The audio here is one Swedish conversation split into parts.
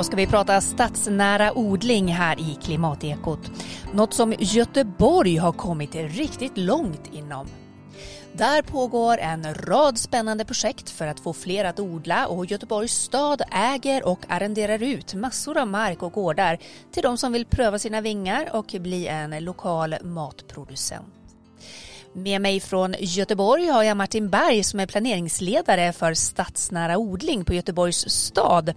Idag ska vi prata stadsnära odling här i Klimatekot. Något som Göteborg har kommit riktigt långt inom. Där pågår en rad spännande projekt för att få fler att odla och Göteborgs stad äger och arrenderar ut massor av mark och gårdar till de som vill pröva sina vingar och bli en lokal matproducent. Med mig från Göteborg har jag Martin Berg som är planeringsledare för stadsnära odling på Göteborgs stad.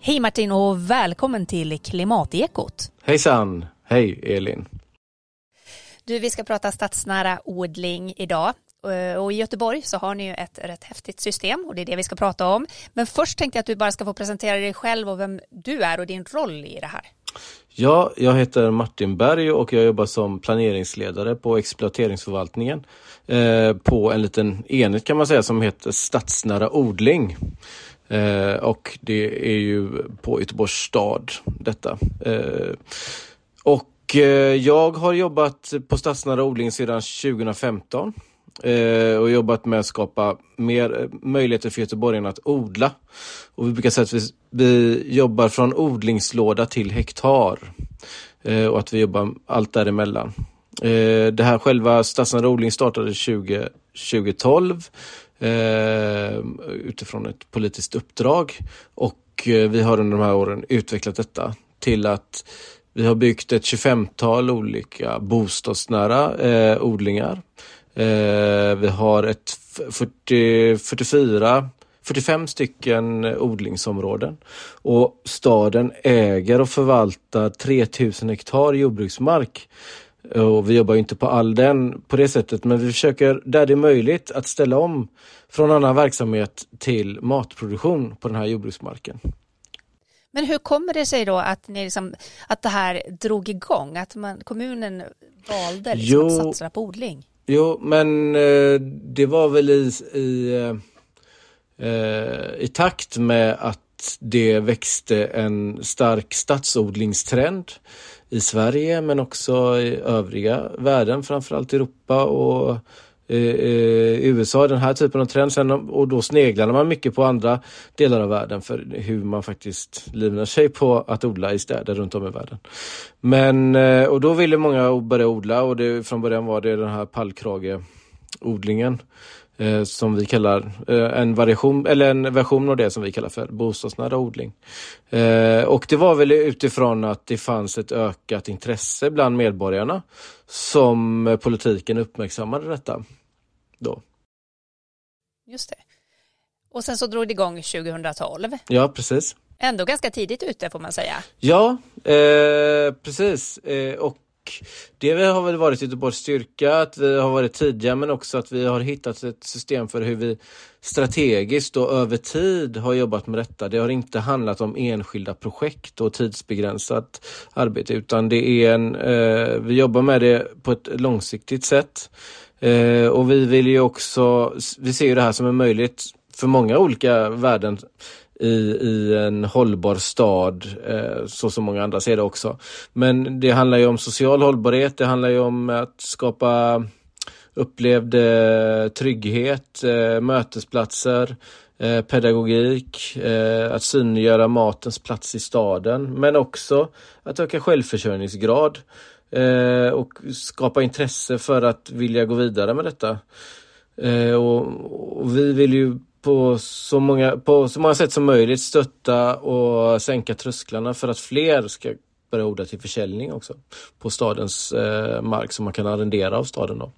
Hej Martin och välkommen till Klimatekot. Hejsan, hej Elin. Du, vi ska prata stadsnära odling idag. Eh, och i Göteborg så har ni ju ett rätt häftigt system och det är det vi ska prata om. Men först tänkte jag att du bara ska få presentera dig själv och vem du är och din roll i det här. Ja, jag heter Martin Berg och jag jobbar som planeringsledare på exploateringsförvaltningen eh, på en liten enhet kan man säga som heter Stadsnära odling. Eh, och det är ju på Göteborgs stad detta. Eh, och eh, jag har jobbat på Stadsnära odling sedan 2015 eh, och jobbat med att skapa mer eh, möjligheter för göteborgarna att odla. Och vi brukar säga att vi, vi jobbar från odlingslåda till hektar eh, och att vi jobbar allt däremellan. Eh, det här själva Stadsnära odling startade 20, 2012 eh, utifrån ett politiskt uppdrag. Och eh, vi har under de här åren utvecklat detta till att vi har byggt ett 25-tal olika bostadsnära eh, odlingar. Eh, vi har ett 40, 44 45 stycken odlingsområden. Och staden äger och förvaltar 3000 hektar jordbruksmark. Och vi jobbar inte på all den på det sättet men vi försöker där det är möjligt att ställa om från annan verksamhet till matproduktion på den här jordbruksmarken. Men hur kommer det sig då att, ni liksom, att det här drog igång? Att man, kommunen valde liksom att satsa på odling? Jo, men eh, det var väl i, i, eh, i takt med att det växte en stark stadsodlingstrend i Sverige men också i övriga världen, framförallt Europa och eh, eh, USA, den här typen av trend. Sen, och då sneglade man mycket på andra delar av världen för hur man faktiskt livnar sig på att odla i städer runt om i världen. Men, eh, och då ville många börja odla och det, från början var det den här pallkrageodlingen eh, som vi kallar eh, en variation eller en version av det som vi kallar för bostadsnära odling. Eh, och det var väl utifrån att det fanns ett ökat intresse bland medborgarna som politiken uppmärksammade detta då. Just det. Och sen så drog det igång 2012. Ja, precis. Ändå ganska tidigt ute får man säga. Ja, precis. Eh, och det har väl varit Göteborgs styrka, att vi har varit tidiga men också att vi har hittat ett system för hur vi strategiskt och över tid har jobbat med detta. Det har inte handlat om enskilda projekt och tidsbegränsat arbete utan det är en, eh, vi jobbar med det på ett långsiktigt sätt. Eh, och vi vill ju också, vi ser ju det här som en möjlighet för många olika värden i, i en hållbar stad, eh, så som många andra ser det också. Men det handlar ju om social hållbarhet, det handlar ju om att skapa upplevd eh, trygghet, eh, mötesplatser, eh, pedagogik, att synliggöra matens plats i staden, men också att öka självförsörjningsgrad och skapa intresse för att vilja gå vidare med detta. Och, och, vi vill ju på så, många, på så många sätt som möjligt stötta och sänka trösklarna för att fler ska börja odla till försäljning också på stadens eh, mark som man kan arrendera av staden. Då.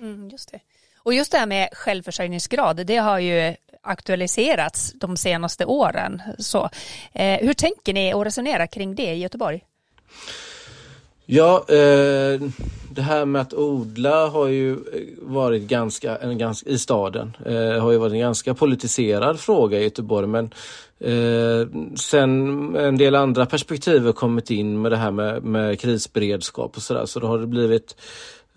Mm, just det. Och just det här med självförsörjningsgrad, det har ju aktualiserats de senaste åren. Så, eh, hur tänker ni och resonerar kring det i Göteborg? Ja, eh, det här med att odla har ju eh, varit ganska, en ganska i staden, eh, har ju varit en ganska politiserad fråga i Göteborg men eh, sen en del andra perspektiv har kommit in med det här med, med krisberedskap och sådär. Så då har det blivit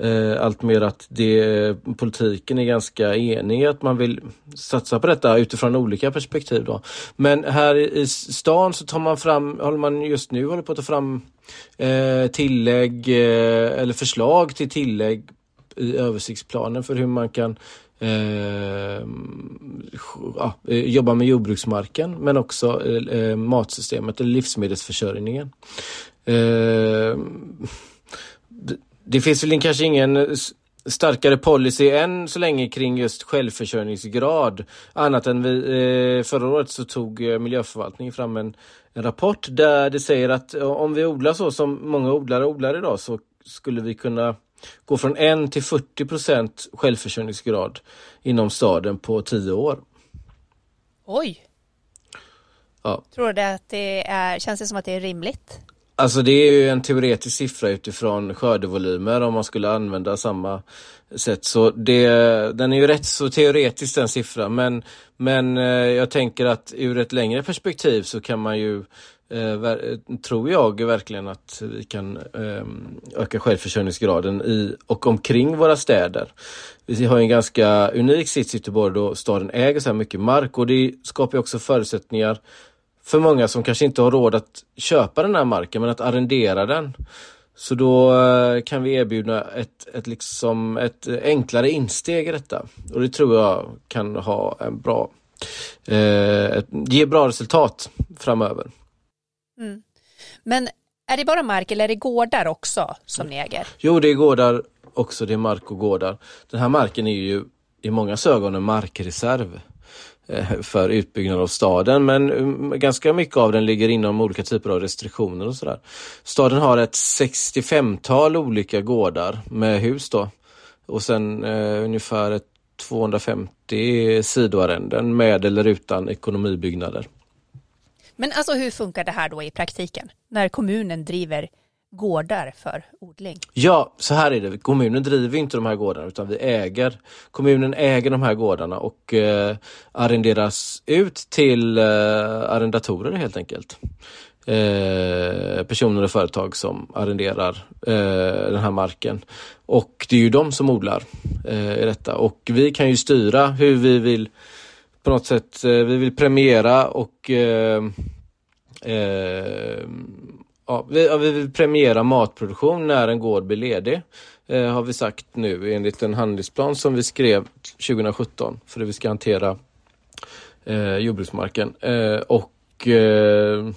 eh, allt mer att det, politiken är ganska enig att man vill satsa på detta utifrån olika perspektiv. Då. Men här i stan så tar man fram, håller man just nu håller på att ta fram eh, tillägg eh, eller förslag till tillägg i översiktsplanen för hur man kan eh, ja, eh, jobba med jordbruksmarken men också eh, eh matsystemet eller livsmedelsförsörjningen. Eh, det finns väl kanske ingen starkare policy än så länge kring just självförsörjningsgrad. Annat än vi, eh, förra året så tog eh, miljöförvaltningen fram en, en rapport där det säger att om vi odlar så som många odlare odlar idag så skulle vi kunna gå från 1 till 40 procent självförsörjningsgrad inom staden på tio år. Oj! Ja. Tror du att det är, känns det som att det är rimligt? Alltså det är ju en teoretisk siffra utifrån skördevolymer om man skulle använda samma sätt. Så det, den är ju rätt så teoretisk den siffran men, men eh, jag tänker att ur ett längre perspektiv så kan man ju eh, tror jag verkligen att vi kan ehm, öka självförsörjningsgraden i och omkring våra städer. Vi har en ganska unik sits i Göteborg då staden äger så här mycket mark och det skapar också förutsättningar för många som kanske inte har råd att köpa den här marken men att arrendera den. Så då eh, kan vi erbjuda ett, ett, liksom, ett enklare insteg i detta. Och det tror jag kan ha en bra, eh, ett, ge bra resultat framöver. Mm. Men är det bara mark eller är det gårdar också som ni äger? Jo, det är gårdar också. Det är mark och gårdar. Den här marken är ju i många ögon en markreserv. Eh, för utbyggnad av staden men um, ganska mycket av den ligger inom olika typer av restriktioner och sådär. Staden har ett 65-tal olika gårdar med hus då och sen eh, ungefär ett 250 sidoarrenden med eller utan ekonomibyggnader. Men alltså hur funkar det här då i praktiken när kommunen driver gårdar för odling? Ja, så här är det. Kommunen driver inte de här gårdarna utan vi äger. Kommunen äger de här gårdarna och eh, arrenderas ut till eh, arrendatorer helt enkelt. Eh, personer och företag som arrenderar eh, den här marken. Och det är ju de som odlar eh, i detta och vi kan ju styra hur vi vill på något sätt, eh, vi vill premiera och eh, eh ja, vi, ja, vi vill premiera matproduktion när en gård blir ledig. Eh, har vi sagt nu enligt en handlingsplan som vi skrev 2017 för hur vi ska hantera eh, jordbruksmarken. Eh, och eh,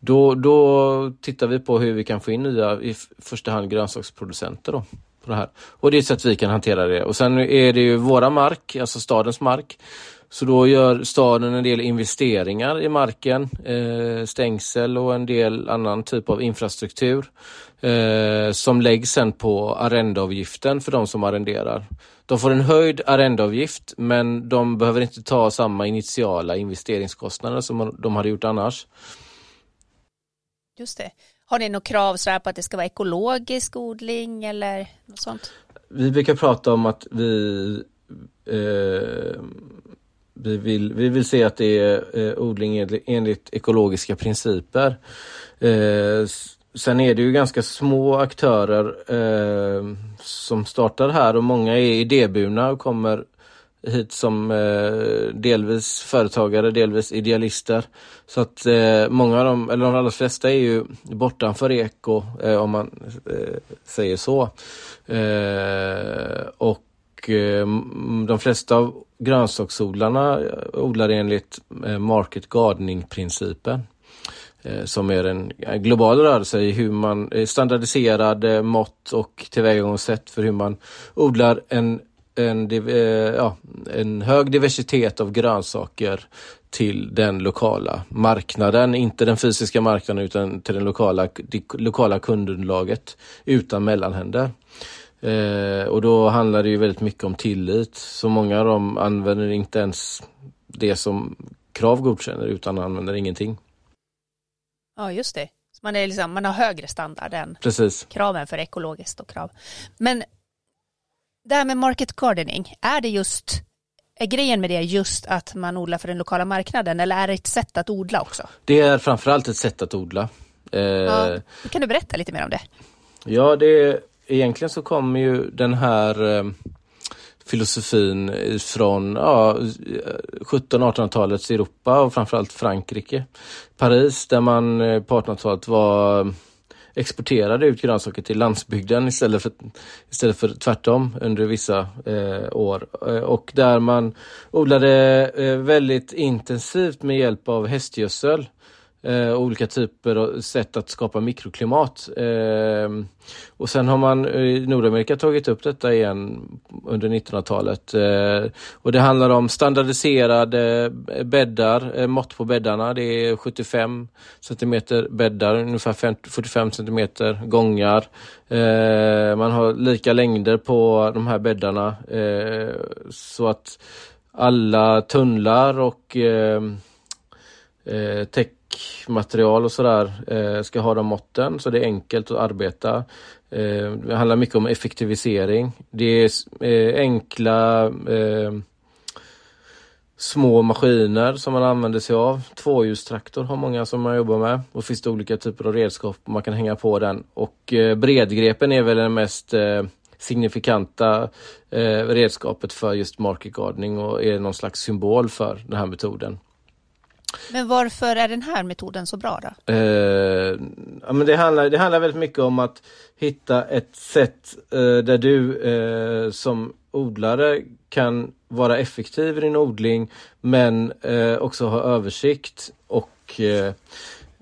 då, då tittar vi på hur vi kan få in nya, i första hand grönsaksproducenter. Då, på det här. Och det är ett sätt vi kan hantera det. Och sen är det ju våra mark, alltså stadens mark, så då gör staden en del investeringar i marken, eh, stängsel och en del annan typ av infrastruktur eh, som läggs sen på arrendeavgiften för de som arrenderar. De får en höjd arrendeavgift men de behöver inte ta samma initiala investeringskostnader som de hade gjort annars. Just det. Har ni något krav så på att det ska vara ekologisk odling eller något sånt? Vi brukar prata om att vi eh, vi vill, vi vill se att det är eh, odling enligt, enligt ekologiska principer. Eh, sen är det ju ganska små aktörer eh, som startar här och många är idéburna och kommer hit som eh, delvis företagare, delvis idealister. Så att eh, många av dem, eller de allra flesta är ju bortanför eko eh, om man eh, säger så. Eh, och eh, de flesta av grönsaksodlarna eh, odlar enligt eh, market gardening-principen som är en global rörelse i hur man standardiserade mått och tillvägagångssätt för hur man odlar en, en, ja, en hög diversitet av grönsaker till den lokala marknaden, inte den fysiska marknaden utan till den lokala, det lokala kundunderlaget utan mellanhänder. Eh, och då handlar det ju väldigt mycket om tillit. Så många av dem använder inte ens det som Krav godkänner utan använder ingenting. Ja, just det. Man, är liksom, man har högre standard än Precis. kraven för ekologiskt och krav. Men det här med market gardening, är det just är grejen med det just att man odlar för den lokala marknaden eller är det ett sätt att odla också? Det är framförallt ett sätt att odla. Eh, ja, kan du berätta lite mer om det? Ja, det egentligen så kommer ju den här eh, filosofin från ja, 1700-1800-talets Europa och framförallt Frankrike. Paris där man eh, på 1800-talet var exporterade ut grönsaker till landsbygden istället för, istället för tvärtom under vissa eh, år. Eh, och där man odlade eh, väldigt intensivt med hjälp av hästgödsel eh, olika typer och sätt att skapa mikroklimat. Eh, och sen har man eh, i Nordamerika tagit upp detta igen under 1900-talet. Eh, och det handlar om standardiserade bäddar, eh, mått på bäddarna. Det är 75 cm bäddar, ungefär 50, 45 cm gångar. Eh, man har lika längder på de här bäddarna eh, så att alla tunnlar och ehm, eh, täck material och sådär eh, ska ha de måtten så det är enkelt att arbeta. Eh, det handlar mycket om effektivisering. Det är eh, enkla eh, små maskiner som man använder sig av. Tvåhjulstraktor har många som man jobbar med och finns det olika typer av redskap man kan hänga på den. Och eh, bredgrepen är väl den mest eh, signifikanta eh, redskapet för just market gardening och är någon slags symbol för den här metoden. Men varför är den här metoden så bra då? Eh, ja, men det, handlar, det handlar väldigt mycket om att hitta ett sätt eh, där du eh, som odlare kan vara effektiv i din odling men eh, också ha översikt och eh,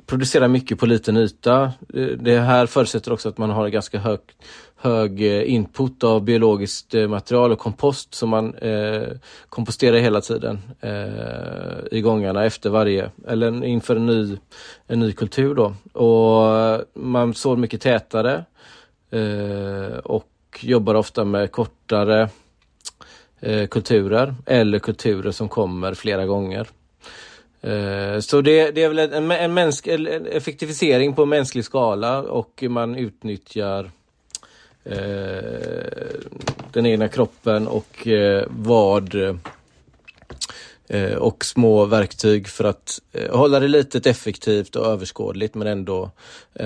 producera mycket på liten yta. Eh, det här förutsätter också att man har ganska högt hög eh, input av biologiskt eh, material och kompost som man eh, komposterar hela tiden eh, i gångarna efter varje, eller inför en ny, en ny kultur då. Och eh, man sår mycket tätare eh, och jobbar ofta med kortare eh, kulturer eller kulturer som kommer flera gånger. Så det, det, är väl en, en, mänsk, en effektivisering på mänsklig skala och man utnyttjar Eh, den egna kroppen och eh, vad eh, och små verktyg för att hålla det litet effektivt och överskådligt men ändå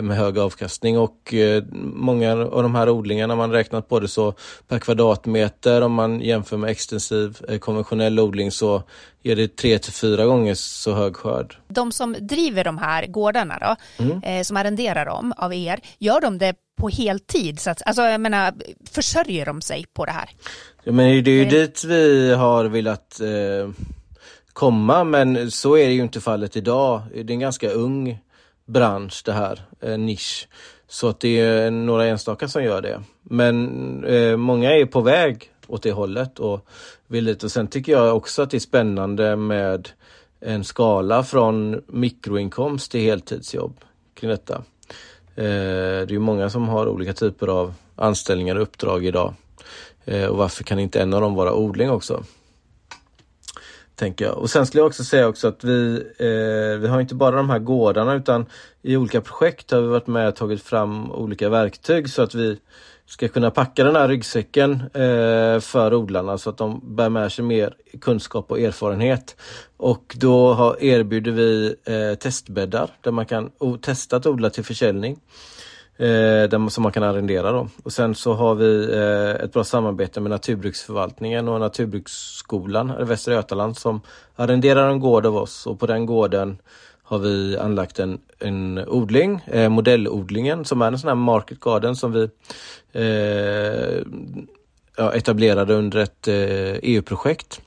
med hög avkastning. Och många av de här odlingarna, man räknat på det så per kvadratmeter om man jämför med extensiv konventionell odling så ger det tre till fyra gånger så hög skörd. De som driver de här gårdarna då, mm. som arrenderar dem av er, gör de det på heltid? Så att, alltså, jag menar, försörjer de sig på det här? Ja, men det är ju eh. dit vi har velat eh, komma, men så är det ju inte fallet idag. Det är en ganska ung bransch det här, en nisch. Så att det är några enstaka som gör det. Men eh, många är på väg åt det hållet och vill dit. Och sen tycker jag också att det är spännande med en skala från mikroinkomst till heltidsjobb kring detta. Eh, det är många som har olika typer av anställningar och uppdrag idag. Eh, och varför kan inte en av dem vara odling också? Tänker jag. Och sen skulle jag också säga också att vi, eh, vi har inte bara de här gårdarna utan i olika projekt har vi varit med och tagit fram olika verktyg så att vi ska kunna packa den här ryggsäcken eh, för odlarna så att de bär med sig mer kunskap och erfarenhet. Och då har, erbjuder vi eh, testbäddar där man kan testa att odla till försäljning. Eh, där, som man kan arrendera då. Och sen så har vi eh, ett bra samarbete med Naturbruksförvaltningen och Naturbruksskolan i Västra Götaland som arrenderar en gård av oss och på den gården har vi anlagt en, en odling, eh, modellodlingen som är en sån här market garden som vi eh, ja, etablerade under ett eh, EU-projekt.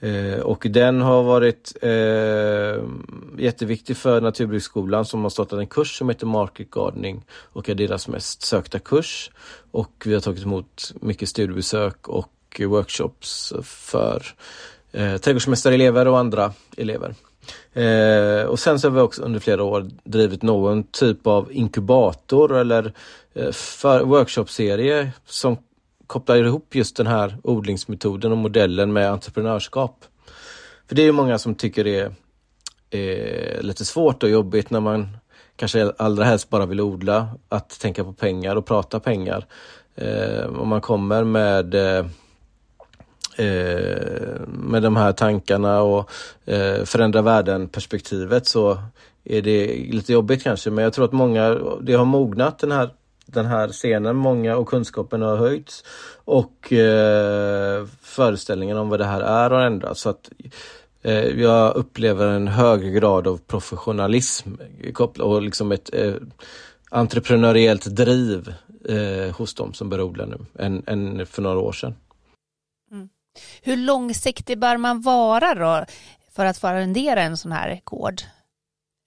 Eh, och den har varit eh, jätteviktig för Naturbruksskolan som har startat en kurs som heter Market Gardening och är deras mest sökta kurs. Och vi har tagit emot mycket studiebesök och workshops för eh, trädgårdsmästarelever och andra elever. Eh, och sen så har vi också under flera år drivit någon typ av inkubator eller eh, workshopserie som kopplar ihop just den här odlingsmetoden och modellen med entreprenörskap. För det är ju många som tycker det är, är lite svårt och jobbigt när man kanske allra helst bara vill odla, att tänka på pengar och prata pengar. Eh, om man kommer med Eh, Eh, med de här tankarna och eh, förändra världen perspektivet så är det lite jobbigt kanske men jag tror att många, det har mognat den här den här scenen, många och kunskapen har höjts och eh, föreställningen om vad det här är har ändrats. Så att, eh, jag upplever en högre grad av professionalism och liksom ett eh, entreprenöriellt driv eh, hos de som börjar odla nu än, än för några år sedan. Hur långsiktig bör man vara då för att få arrendera en sån här gård?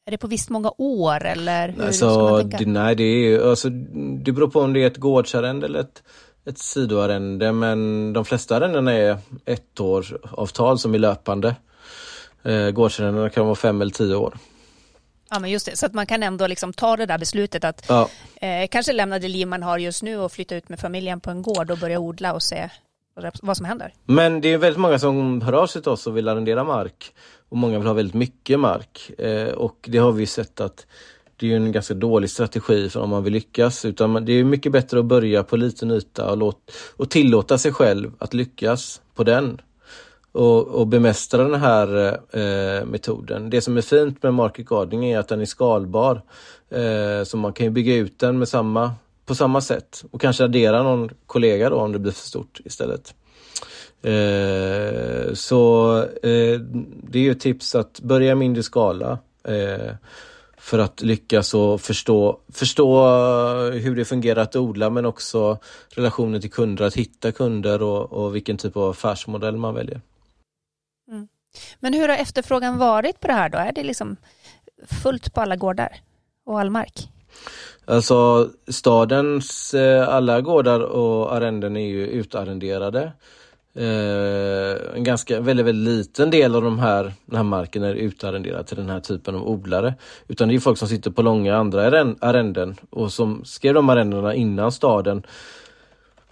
Är det på visst många år eller hur alltså? Det, nej, det, är, alltså, det beror på om det är ett gårdsarrende eller ett, ett sidoarrende men de flesta arrendena är ett år avtal som är löpande. Eh, gårdsarrendena kan vara fem eller tio år. Ja men just det, så att man kan ändå liksom ta det där beslutet att Ja. eh, kanske lämna det liv man har just nu och flytta ut med familjen på en gård och börja odla och se vad- som händer. Men det är väldigt många som hör av sig till oss och vill arrendera mark. Och många vill ha väldigt mycket mark. Eh, och det har vi sett att det är en ganska dålig strategi för om man vill lyckas. Utan det är mycket bättre att börja på liten yta och, låt, och tillåta sig själv att lyckas på den. Och, och bemästra den här eh, metoden. Det som är fint med market gardening är att den är skalbar. Eh, så man kan ju bygga ut den med samma, på samma sätt och kanske addera någon kollega då om det blir för stort istället. Eh, så eh, det är ju ett tips att börja i mindre skala eh, för att lyckas och förstå, förstå hur det fungerar att odla men också relationen till kunder, att hitta kunder och, och vilken typ av affärsmodell man väljer. Mm. Men hur har efterfrågan varit på det här då? Är det liksom fullt på alla gårdar och all mark? Alltså stadens eh, alla gårdar och arrenden är ju utarrenderade. Eh, en ganska väldigt, väldigt liten del av de här, den här marken är utarrenderad till den här typen av odlare. Utan det är folk som sitter på långa andra arrenden och som skrev de arrendena innan staden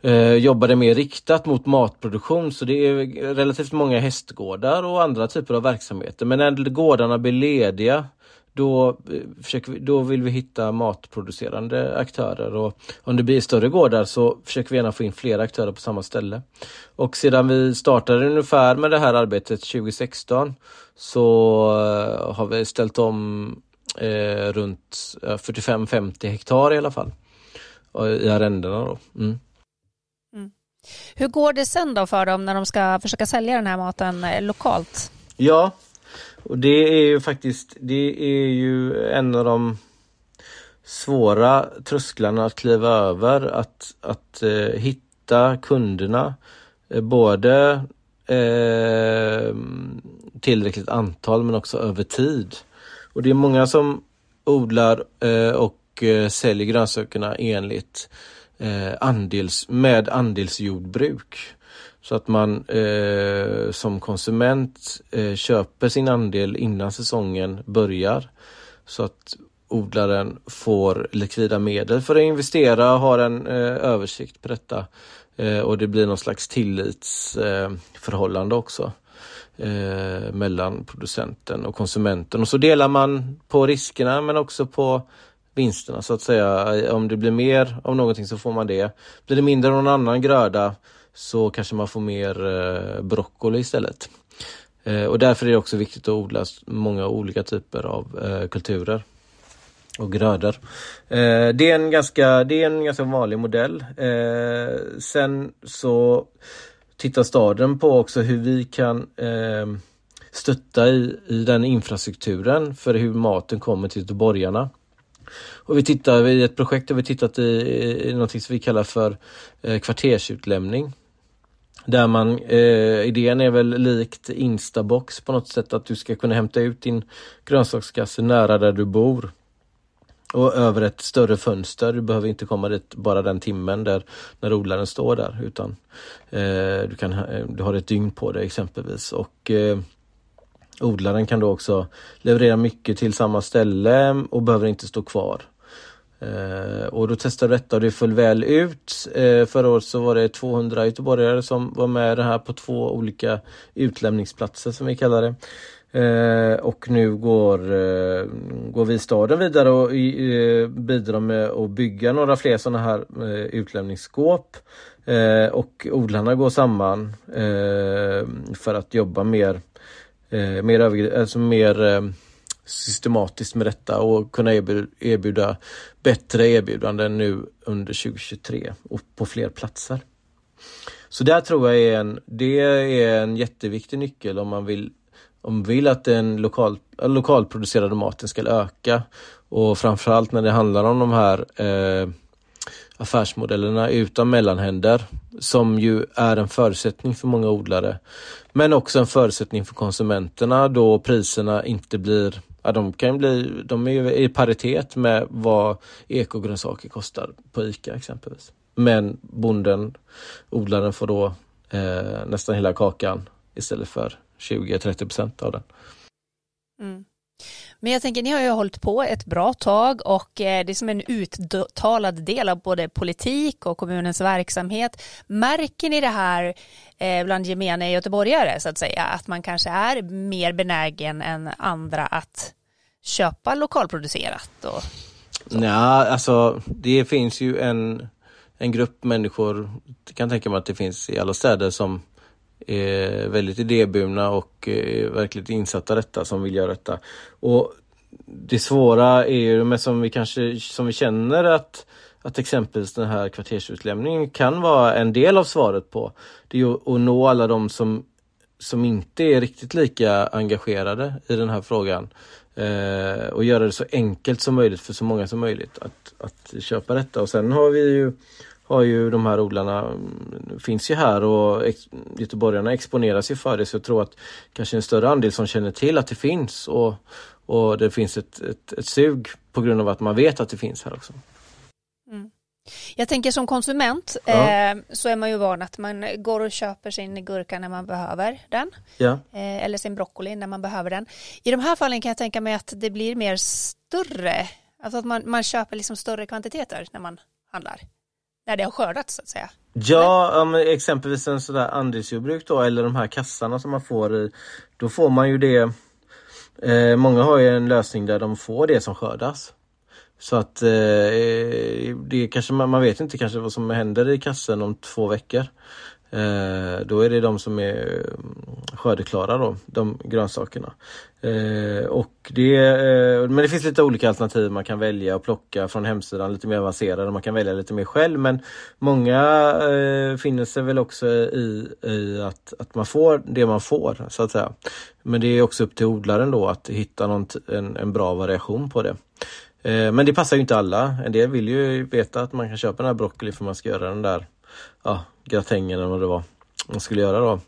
eh, jobbade mer riktat mot matproduktion så det är relativt många hästgårdar och andra typer av verksamheter. Men när gårdarna blir lediga då, eh, försöker vi, då vill vi hitta matproducerande aktörer och om det blir större gårdar så försöker vi gärna få in fler aktörer på samma ställe. Och sedan vi startade ungefär med det här arbetet 2016 så eh, har vi ställt om eh, runt eh, 45-50 hektar i alla fall eh, i arrendena. Då. Mm. Hur går det sen då för dem när de ska försöka sälja den här maten lokalt? Ja, och det är ju faktiskt det är ju en av de svåra trösklarna att kliva över. Att, att eh, hitta kunderna. Eh, både eh, tillräckligt antal men också över tid. Och det är många som odlar eh, och eh, säljer grönsakerna enligt eh, andels, med andelsjordbruk. Så att man eh, som konsument eh, köper sin andel innan säsongen börjar. Så att odlaren får likvida medel för att investera och har en eh, översikt på detta. Eh, och det blir någon slags tillitsförhållande också eh, mellan producenten och konsumenten. Och så delar man på riskerna men också på vinsterna så att säga. Om det blir mer av någonting så får man det. Blir det mindre av någon annan gröda så kanske man får mer eh, broccoli istället. Eh, och därför är det också viktigt att odla många olika typer av eh, kulturer och grödor. Eh, det, är en ganska, det är en ganska vanlig modell. Eh, sen så tittar staden på också hur vi kan eh, stötta i, i den infrastrukturen för hur maten kommer till göteborgarna. Och vi tittar i ett projekt har vi tittat i, i något som vi kallar för eh, kvartersutlämning. Där man, eh, idén är väl likt Instabox på något sätt att du ska kunna hämta ut din grönsakskasse nära där du bor. Och över ett större fönster. Du behöver inte komma dit bara den timmen där när odlaren står där utan eh, du, kan, eh, du har ett dygn på dig exempelvis. Och eh, Odlaren kan då också leverera mycket till samma ställe och behöver inte stå kvar. Eh, och då testade vi detta och det föll väl ut. Eh, förra året så var det 200 göteborgare som var med det här på två olika utlämningsplatser som vi kallar det. Eh, och nu går, eh, går vi staden vidare och eh, bidrar med att bygga några fler sådana här eh, utlämningsskåp. Eh, och odlarna går samman eh, för att jobba mer, eh, mer, över, alltså mer eh, systematiskt med detta och kunna erbjuda, bättre erbjudanden nu under 2023 och på fler platser. Så där tror jag är en, det är en jätteviktig nyckel om man vill de vill att den lokal, lokalproducerade maten ska öka och framförallt när det handlar om de här eh, affärsmodellerna utan mellanhänder som ju är en förutsättning för många odlare. Men också en förutsättning för konsumenterna då priserna inte blir Ja, de kan bli, de är i paritet med vad ekogrönsaker kostar på ICA exempelvis. Men bonden, odlaren får då eh, nästan hela kakan istället för 20-30 procent av den. Mm. Men jag tänker, ni har ju hållit på ett bra tag och eh, det är som en uttalad del av både politik och kommunens verksamhet. Märker ni det här eh, bland gemene göteborgare så att säga, att man kanske är mer benägen än andra att köpa lokalproducerat? Och Nej, alltså det finns ju en, en grupp människor, jag kan tänka mig att det finns i alla städer som är väldigt idéburna och är verkligt insatta i detta som vill göra detta. Och det svåra är ju, men som vi kanske som vi känner att att exempelvis den här kvartersutlämningen kan vara en del av svaret på. Det är att nå alla de som, som inte är riktigt lika engagerade i den här frågan. Eh, och göra det så enkelt som möjligt för så många som möjligt att, att köpa detta. Och sen har vi ju har ju de här odlarna, mm, finns ju här och ex, göteborgarna exponeras ju för det så jag tror att kanske en större andel som känner till att det finns och, och det finns ett, ett, ett sug på grund av att man vet att det finns här också. Mm. Jag tänker som konsument ja. eh, så är man ju van att man går och köper sin gurka när man behöver den. Ja. Eh, eller sin broccoli när man behöver den. I de här fallen kan jag tänka mig att det blir mer större, alltså att man, man köper liksom större kvantiteter när man handlar när det har skördats så att säga? Ja, um, exempelvis en sådär andelsjordbruk då eller de här kassarna som man får i. Då får man ju det. Eh, många har ju en lösning där de får det som skördas. Så att eh, det kanske man, man vet inte kanske vad som händer i kassen om två veckor. Eh, då är det de som är mm, skördeklara då, de grönsakerna. Eh, och det, eh, men det finns lite olika alternativ man kan välja och plocka från hemsidan, lite mer avancerade. Man kan välja lite mer själv men många eh, finner sig väl också i, i att, att man får det man får så att säga. Men det är också upp till odlaren då att hitta någon, en, en bra variation på det. Eh, men det passar ju inte alla. En del vill ju veta att man kan köpa den här broccoli för man ska göra den där ja, gratängen eller vad det var man skulle göra då.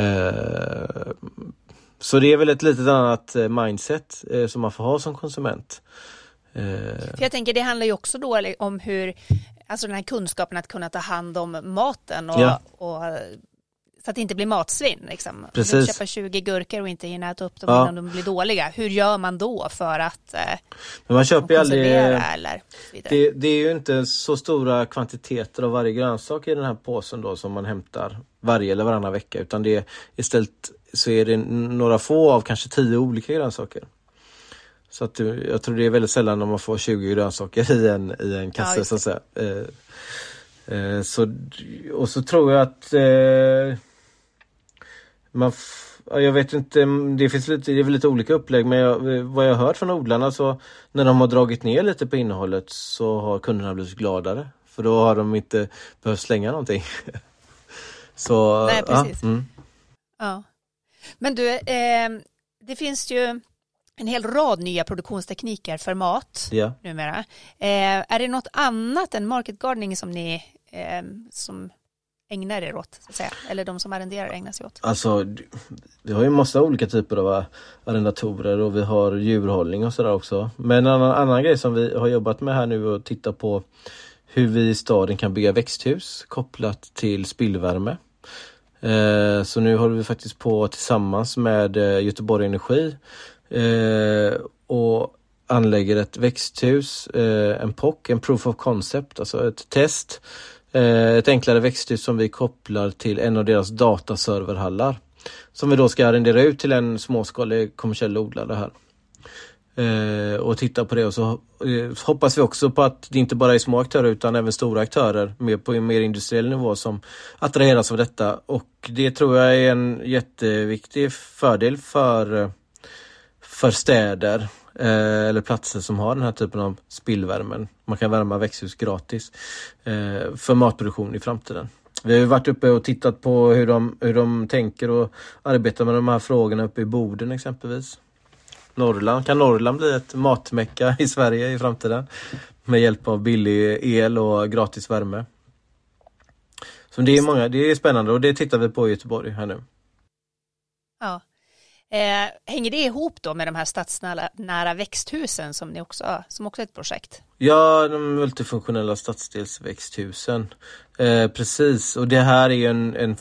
Eh, så det är väl ett litet annat eh, mindset eh, som man får ha som konsument. För jag tänker det handlar ju också då om hur, alltså den här kunskapen att kunna ta hand om maten och, ja. och så att det inte blir matsvinn. Liksom. Precis. Om du köper 20 gurkor och inte hinner äta upp dem ja. innan de blir dåliga. Hur gör man då för att eh, Men man köper aldrig, eller det, det, är ju inte så stora kvantiteter av varje grönsak i den här påsen då som man hämtar varje eller varannan vecka utan det är istället så är det några få av kanske tio olika grönsaker. Så att jag tror det är väldigt sällan om man får 20 grönsaker i en, i en kasse ja, så att säga. Eh, eh, så, och så tror jag att eh, man jag vet inte, det finns lite, det är väl lite olika upplägg men jag, vad jag har hört från odlarna så när de har dragit ner lite på innehållet så har kunderna blivit gladare. För då har de inte behövt slänga någonting. så, Nej, precis. Ja, mm. ja. Men du, eh, det finns ju en hel rad nya produktionstekniker för mat ja. numera. Eh, är det något annat än market gardening som ni eh, som ägnar er åt? Så att säga? Eller de som arrenderar ägnar sig åt? Alltså, vi har ju massa olika typer av arrendatorer och vi har djurhållning och sådär också. Men en annan, annan grej som vi har jobbat med här nu och titta på hur vi i staden kan bygga växthus kopplat till spillvärme. Eh, så nu håller vi faktiskt på tillsammans med eh, Göteborg Energi eh, och anlägger ett växthus, en POC, en Proof of Concept, alltså ett test. Eh, ett enklare växthus som vi kopplar till en av deras dataserverhallar. Som vi då ska arrendera ut till en småskalig kommersiell odlare här. Eh, och titta på det. Och så eh, hoppas vi också på att det inte bara är små aktörer utan även stora aktörer mer på en mer industriell nivå som attraheras av detta. Och det tror jag är en jätteviktig fördel för, för städer eh, eller platser som har den här typen av spillvärmen. Man kan värma växthus gratis eh, för matproduktion i framtiden. Vi har varit uppe och tittat på hur de, hur de tänker och arbetar med de här frågorna uppe i Boden exempelvis. Norrland, kan Norrland bli ett matmecka i Sverige i framtiden? Med hjälp av billig el och gratis värme. Så det är många, det är spännande och det tittar vi på i Göteborg här nu. Ja. Eh, hänger det ihop då med de här stadsnära växthusen som ni också, som också är ett projekt? Ja, de multifunktionella stadsdelsväxthusen. Eh, precis, och det här är en, en,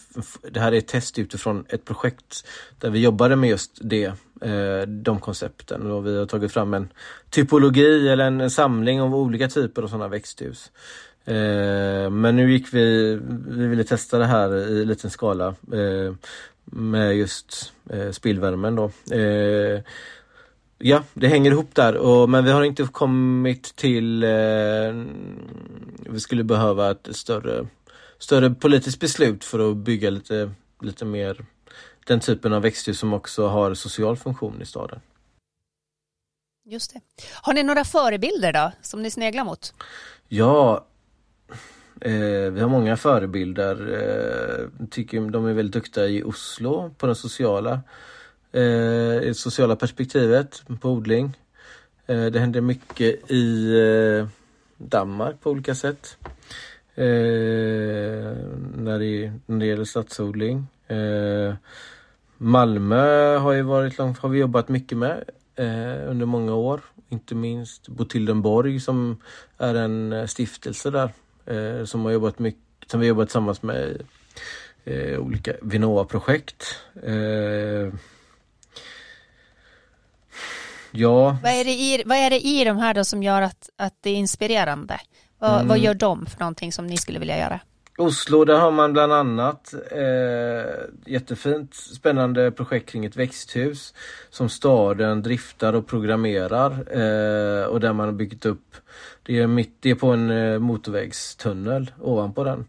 det här är ett test utifrån ett projekt där vi jobbade med just det, eh, de koncepten. Och vi har tagit fram en typologi eller en, en samling av olika typer av sådana växthus. Eh, men nu gick vi, vi ville testa det här i liten skala eh, med just eh, spillvärmen då. Eh, ja, det hänger ihop där och, men vi har inte kommit till eh, vi skulle behöva ett större, större politiskt beslut för att bygga lite, lite mer den typen av växthus som också har social funktion i staden. Just det. Har ni några förebilder då som ni sneglar mot? Ja, Eh, vi har många förebilder. Eh, tycker de är väldigt duktiga i Oslo på det sociala, eh, sociala perspektivet på odling. Eh, det händer mycket i eh, Danmark på olika sätt. Eh, när, det, när det gäller stadsodling. Eh, Malmö har ju varit långt, har vi jobbat mycket med under många år. Inte minst Botildenborg som är en stiftelse där eh, som har jobbat mycket, som vi jobbat tillsammans med eh, olika Vinnova-projekt. Eh, ja. Vad är, det i, vad är det i de här då som gör att, att det är inspirerande? Vad, mm. vad gör de för någonting som ni skulle vilja göra? Oslo, där har man bland annat eh, jättefint spännande projekt kring ett växthus som staden driftar och programmerar eh, och där man har byggt upp det är, mitt, det är på en eh, motorvägstunnel ovanpå den.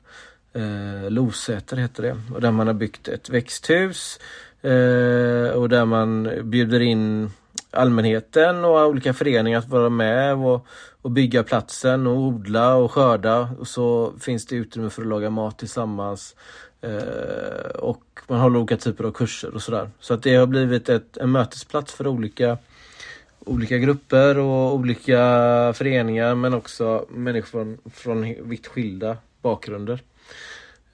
Eh, Losäter heter det och där man har byggt ett växthus eh, och där man bjuder in allmänheten och olika föreningar att vara med och, och bygga platsen och odla och skörda. Och så finns det utrymme för att laga mat tillsammans. Eh, och man håller olika typer av kurser och sådär. Så att det har blivit ett, en mötesplats för olika olika grupper och olika föreningar men också människor från, från vitt skilda bakgrunder.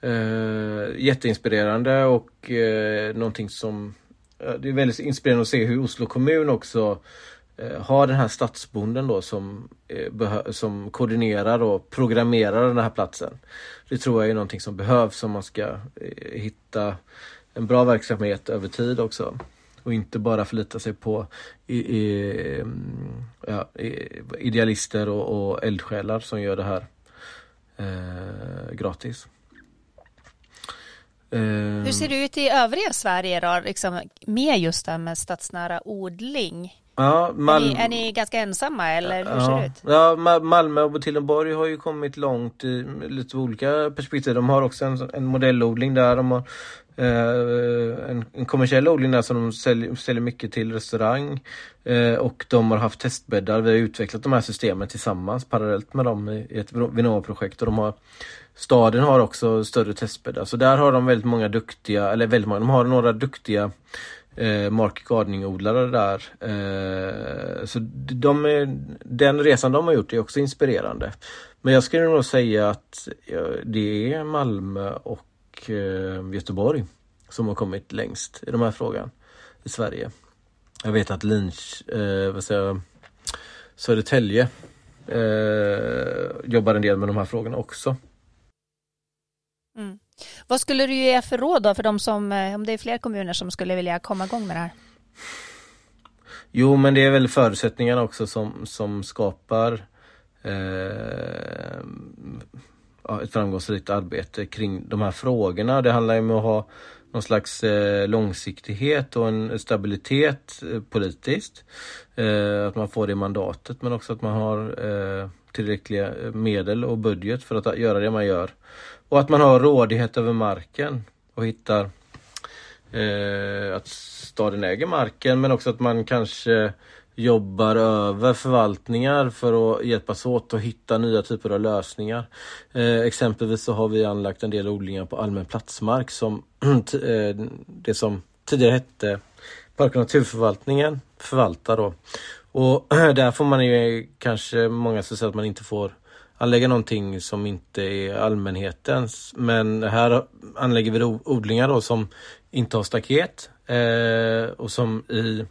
Eh, jätteinspirerande och eh, någonting som Eh, det är väldigt inspirerande att se hur Oslo kommun också eh, har den här stadsbonden då som, eh, som koordinerar och programmerar den här platsen. Det tror jag är någonting som behövs om man ska hitta en bra verksamhet över tid också och inte bara förlita sig på i, i, mm, ja, idealister och, och eldsjälar som gör det här eh, gratis. Eh, Hur ser det ut i övriga Sverige då, liksom, med just det här med stadsnära odling? Ja, Mal är, ni, är ni ganska ensamma eller hur ja, ser det ut? Ja, Malmö och Botillenborg har ju kommit långt i lite olika perspektiv. De har också en, en modellodling där. De har Eh, en, en kommersiell odling där som de säljer, säljer mycket till restaurang. Eh, och de har haft testbäddar. Vi har utvecklat de här systemen tillsammans parallellt med dem i, i ett Vinnova-projekt. Och de har, staden har också större testbäddar. Så alltså, där har de väldigt många duktiga, eller väldigt många, de har några duktiga eh, mark gardening-odlare där. Eh, så de är, den resan de har gjort är också inspirerande. Men jag skulle nog säga att det är Malmö och eh, Göteborg som har kommit längst i de här frågan i Sverige. Jag vet att Lynch, eh, vad säger jag, Södertälje eh, jobbar en del med de här frågorna också. Mm. Vad skulle du ge för råd då för de som, eh, om det är fler kommuner som skulle vilja komma igång med det här? Jo men det är väl förutsättningarna också som, som skapar eh, ett framgångsrikt arbete kring de här frågorna. Det handlar ju om att ha någon slags eh, långsiktighet och en stabilitet eh, politiskt. Eh, att man får det mandatet men också att man har eh, tillräckliga eh, medel och budget för att göra det man gör. Och att man har rådighet över marken och hittar eh, att staden äger marken men också att man kanske jobbar över förvaltningar för att hjälpas åt att hitta nya typer av lösningar. Eh, exempelvis så har vi anlagt en del odlingar på allmän platsmark som eh, det som tidigare hette Park och naturförvaltningen förvaltar då. Och där får man ju kanske många som säger att man inte får anlägga någonting som inte är allmänhetens. Men här anlägger vi odlingar då som inte har staket eh, och som i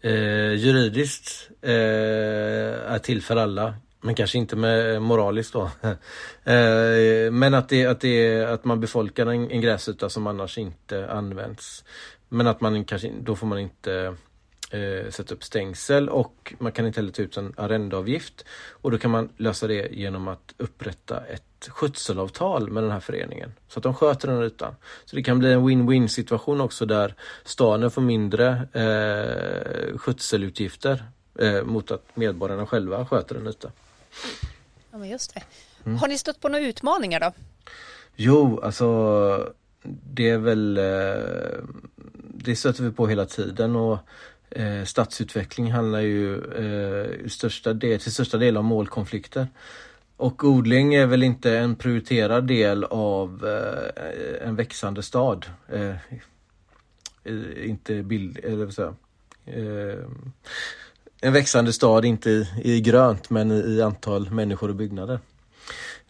eh, juridiskt eh, är till för alla. Men kanske inte med moraliskt då. Eh, men att, det, att, det, att man befolkar en, en gräsyta som annars inte används. Men att man kanske, då får man inte eh, sätta upp stängsel och man kan inte heller ta ut en arrendeavgift. Och då kan man lösa det genom att upprätta ett skötselavtal med den här föreningen. Så att de sköter den ytan. Så det kan bli en win-win situation också där staden får mindre eh, skötselutgifter eh, mot att medborgarna själva sköter en yta. Ja, men just det. Mm. Har ni stött på några utmaningar då? Jo, alltså det är väl eh, det stöter vi på hela tiden och eh, stadsutveckling handlar ju eh, största del, till största del om målkonflikter. Och odling är väl inte en prioriterad del av eh, en växande stad. Eh, inte bild, eller vad säger eh, En växande stad, inte i, i grönt men i, i, antal människor och byggnader.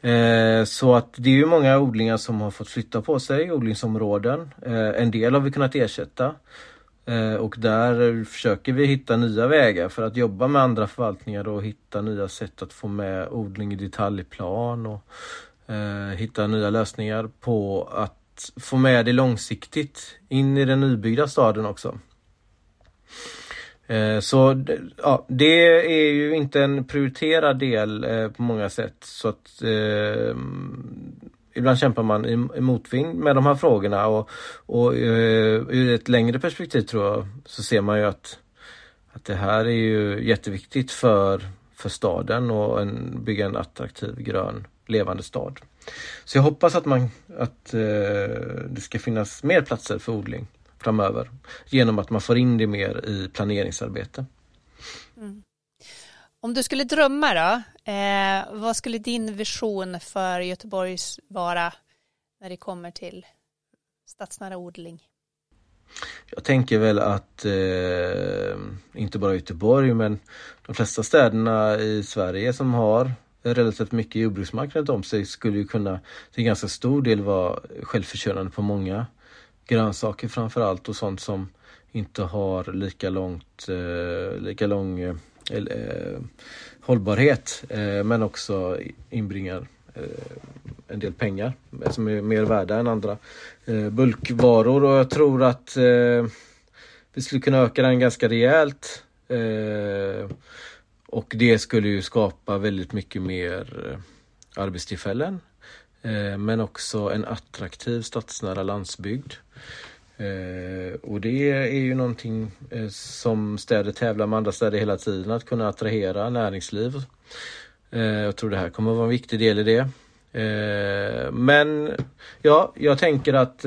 Eh, så att det är ju många odlingar som har fått flytta på sig, odlingsområden. Eh, en del har vi kunnat ersätta. Eh, och där försöker vi hitta nya vägar för att jobba med andra förvaltningar och hitta nya sätt att få med odling i detaljplan och eh, hitta nya lösningar på att få med det långsiktigt in i den nybyggda staden också. Eh, så ja, det är ju inte en prioriterad del på många sätt så att ibland kämpar man i, motvind med de här frågorna och, och eh, ur ett längre perspektiv tror jag så ser man ju att, att det här är ju jätteviktigt för, för staden och en, bygga en attraktiv grön levande stad. Så jag hoppas att, man, att eh, det ska finnas mer platser för odling framöver genom att man får in det mer i planeringsarbete. Om du skulle drömma då, eh, vad skulle din vision för Göteborgs vara när det kommer till stadsnära odling? Jag tänker väl att eh, inte bara Göteborg men de flesta städerna i Sverige som har relativt mycket jordbruksmark runt om sig skulle ju kunna till ganska stor del vara självförsörjande på många grönsaker framförallt och sånt som inte har lika långt, eh, lika lång eh, eh, eh, hållbarhet eh, men också inbringar eh, en del pengar som är mer värda än andra eh, bulkvaror och jag tror att eh, vi skulle kunna öka den ganska rejält. Eh, och det skulle ju skapa väldigt mycket mer eh, arbetstillfällen. Eh, men också en attraktiv stadsnära landsbygd. Eh, och det är ju någonting eh, som städer tävlar med andra städer hela tiden, att kunna attrahera näringsliv. Eh, jag tror det här kommer att vara en viktig del i det. Men ja, jag tänker att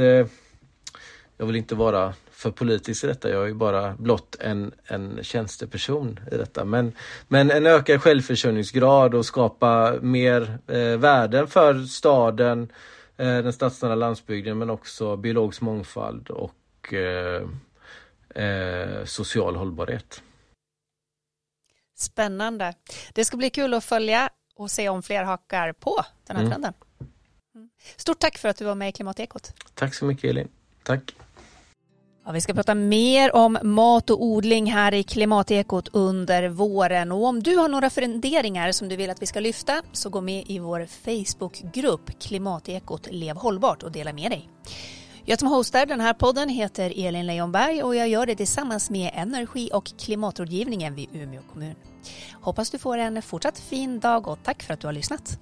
jag vill inte vara för politisk i detta. Jag är ju bara blott en, en tjänsteperson i detta. Men, men en ökad självförsörjningsgrad och skapa mer eh, värden för staden, Eh, den stadsnära landsbygden men också biologisk mångfald och eh, eh, social hållbarhet. Spännande. Det ska bli kul att följa och se om fler hakar på den här mm. trenden. Mm. Stort tack för att du var med i Klimatekot. Tack så mycket Elin. Tack. Ja, vi ska prata mer om mat och odling här i Klimatekot under våren och om du har några funderingar som du vill att vi ska lyfta så gå med i vår Facebookgrupp Klimatekot Lev hållbart och dela med dig. Jag som hostar den här podden heter Elin Leonberg och jag gör det tillsammans med Energi och klimatrådgivningen vid Umeå kommun. Hoppas du får en fortsatt fin dag och tack för att du har lyssnat.